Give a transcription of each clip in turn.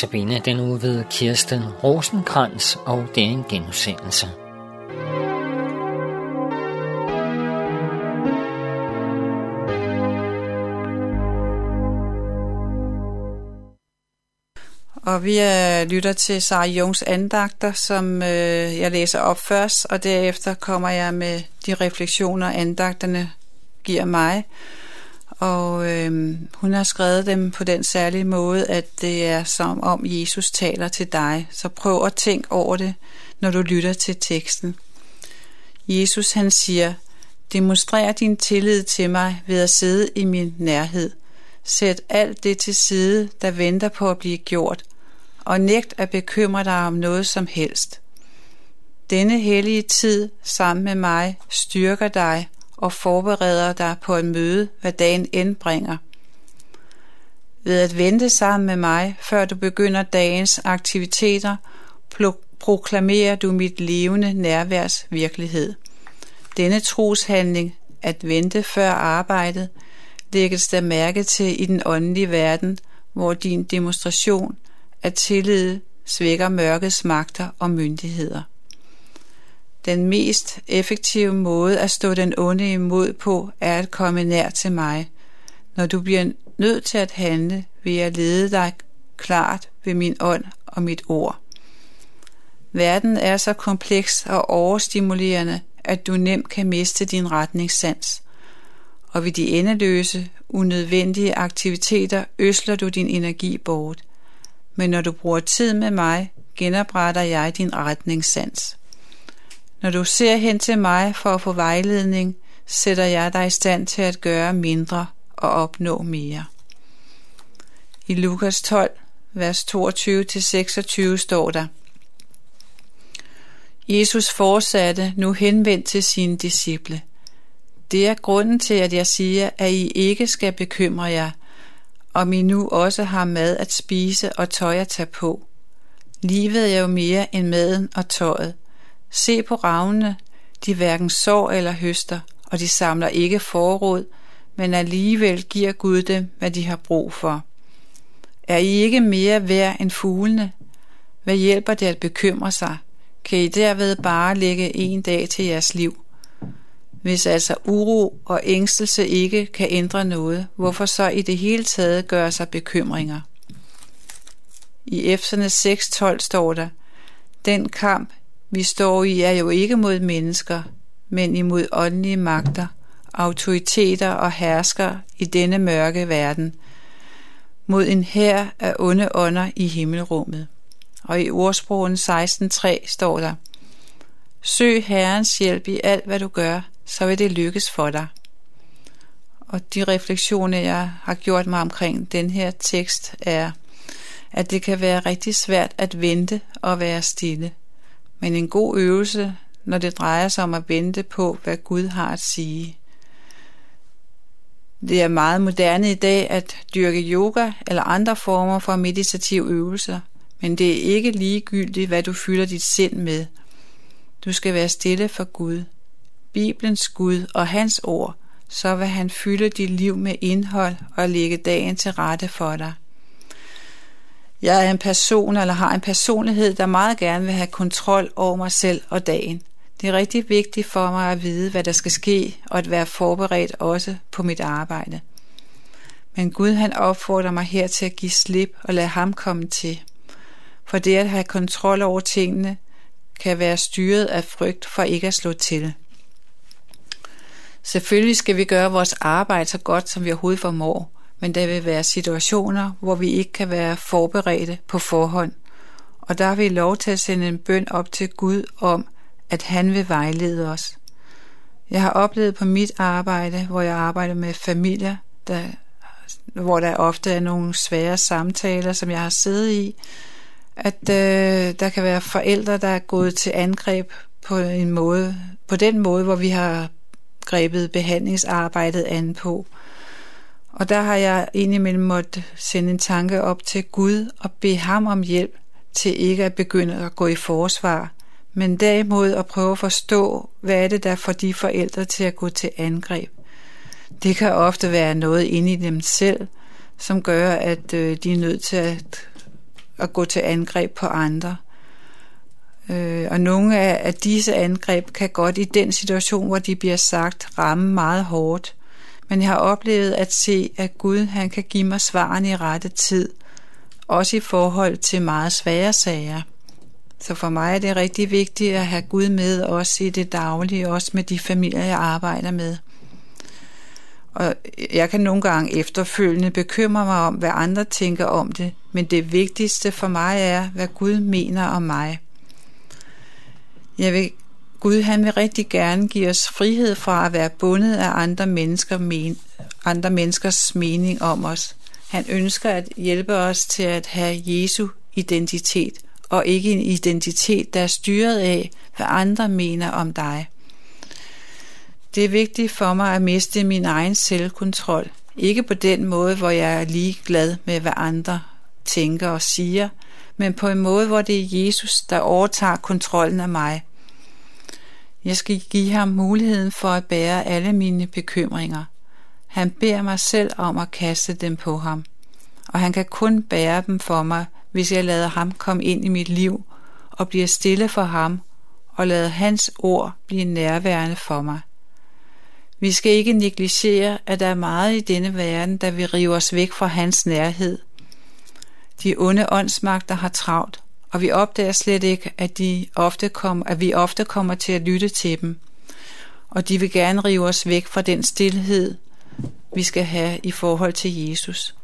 Notabene den uge ved Kirsten Rosenkrantz, og det er en genudsendelse. Og vi er, lytter til Sara Jungs andagter, som øh, jeg læser op først, og derefter kommer jeg med de refleksioner, andagterne giver mig. Og øh, hun har skrevet dem på den særlige måde, at det er som om Jesus taler til dig. Så prøv at tænke over det, når du lytter til teksten. Jesus han siger, demonstrer din tillid til mig ved at sidde i min nærhed. Sæt alt det til side, der venter på at blive gjort, og nægt at bekymre dig om noget som helst. Denne hellige tid sammen med mig styrker dig og forbereder dig på at møde, hvad dagen indbringer. Ved at vente sammen med mig, før du begynder dagens aktiviteter, proklamerer du mit levende nærværs virkelighed. Denne troshandling, at vente før arbejdet, lægges der mærke til i den åndelige verden, hvor din demonstration af tillid svækker mørkets magter og myndigheder. Den mest effektive måde at stå den onde imod på er at komme nær til mig. Når du bliver nødt til at handle, vil jeg lede dig klart ved min ånd og mit ord. Verden er så kompleks og overstimulerende, at du nemt kan miste din retningssans. Og ved de endeløse, unødvendige aktiviteter øsler du din energi bort. Men når du bruger tid med mig, genopretter jeg din retningssans. Når du ser hen til mig for at få vejledning, sætter jeg dig i stand til at gøre mindre og opnå mere. I Lukas 12, vers 22-26 står der, Jesus fortsatte nu henvendt til sine disciple. Det er grunden til, at jeg siger, at I ikke skal bekymre jer, om I nu også har mad at spise og tøj at tage på. Livet er jo mere end maden og tøjet. Se på ravnene, de hverken sår eller høster, og de samler ikke forråd, men alligevel giver Gud dem, hvad de har brug for. Er I ikke mere værd end fuglene? Hvad hjælper det at bekymre sig? Kan I derved bare lægge en dag til jeres liv? Hvis altså uro og ængstelse ikke kan ændre noget, hvorfor så i det hele taget gøre sig bekymringer? I Efserne 6.12 står der, Den kamp, vi står i, er jo ikke mod mennesker, men imod åndelige magter, autoriteter og hersker i denne mørke verden, mod en hær af onde ånder i himmelrummet. Og i ordsprogen 16.3 står der, Søg Herrens hjælp i alt, hvad du gør, så vil det lykkes for dig. Og de refleksioner, jeg har gjort mig omkring den her tekst, er, at det kan være rigtig svært at vente og være stille men en god øvelse, når det drejer sig om at vente på, hvad Gud har at sige. Det er meget moderne i dag at dyrke yoga eller andre former for meditative øvelser, men det er ikke ligegyldigt, hvad du fylder dit sind med. Du skal være stille for Gud, Bibelens Gud og hans ord, så vil han fylde dit liv med indhold og lægge dagen til rette for dig. Jeg er en person eller har en personlighed, der meget gerne vil have kontrol over mig selv og dagen. Det er rigtig vigtigt for mig at vide, hvad der skal ske, og at være forberedt også på mit arbejde. Men Gud han opfordrer mig her til at give slip og lade ham komme til. For det at have kontrol over tingene kan være styret af frygt for ikke at slå til. Selvfølgelig skal vi gøre vores arbejde så godt, som vi overhovedet formår, men der vil være situationer, hvor vi ikke kan være forberedte på forhånd. Og der har vi lov til at sende en bøn op til Gud om, at han vil vejlede os. Jeg har oplevet på mit arbejde, hvor jeg arbejder med familier, der, hvor der ofte er nogle svære samtaler, som jeg har siddet i, at øh, der kan være forældre, der er gået til angreb på en måde, på den måde, hvor vi har grebet behandlingsarbejdet an på. Og der har jeg indimellem måtte sende en tanke op til Gud og bede ham om hjælp til ikke at begynde at gå i forsvar, men derimod at prøve at forstå, hvad er det, der får de forældre til at gå til angreb. Det kan ofte være noget inde i dem selv, som gør, at øh, de er nødt til at at gå til angreb på andre. Øh, og nogle af, af disse angreb kan godt i den situation, hvor de bliver sagt, ramme meget hårdt. Men jeg har oplevet at se, at Gud han kan give mig svarene i rette tid, også i forhold til meget svære sager. Så for mig er det rigtig vigtigt at have Gud med også i det daglige, også med de familier, jeg arbejder med. Og jeg kan nogle gange efterfølgende bekymre mig om, hvad andre tænker om det, men det vigtigste for mig er, hvad Gud mener om mig. Jeg vil, Gud han vil rigtig gerne give os frihed fra at være bundet af andre, mennesker men, andre menneskers mening om os. Han ønsker at hjælpe os til at have Jesu identitet, og ikke en identitet, der er styret af, hvad andre mener om dig. Det er vigtigt for mig at miste min egen selvkontrol. Ikke på den måde, hvor jeg er ligeglad med, hvad andre tænker og siger, men på en måde, hvor det er Jesus, der overtager kontrollen af mig. Jeg skal give ham muligheden for at bære alle mine bekymringer. Han beder mig selv om at kaste dem på ham, og han kan kun bære dem for mig, hvis jeg lader ham komme ind i mit liv og bliver stille for ham og lader hans ord blive nærværende for mig. Vi skal ikke negligere, at der er meget i denne verden, der vil rive os væk fra hans nærhed. De onde åndsmagter har travlt, og vi opdager slet ikke, at, de ofte kom, at vi ofte kommer til at lytte til dem. Og de vil gerne rive os væk fra den stillhed, vi skal have i forhold til Jesus.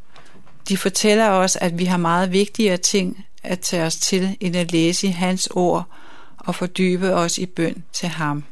De fortæller os, at vi har meget vigtigere ting at tage os til, end at læse i hans ord og fordybe os i bøn til ham.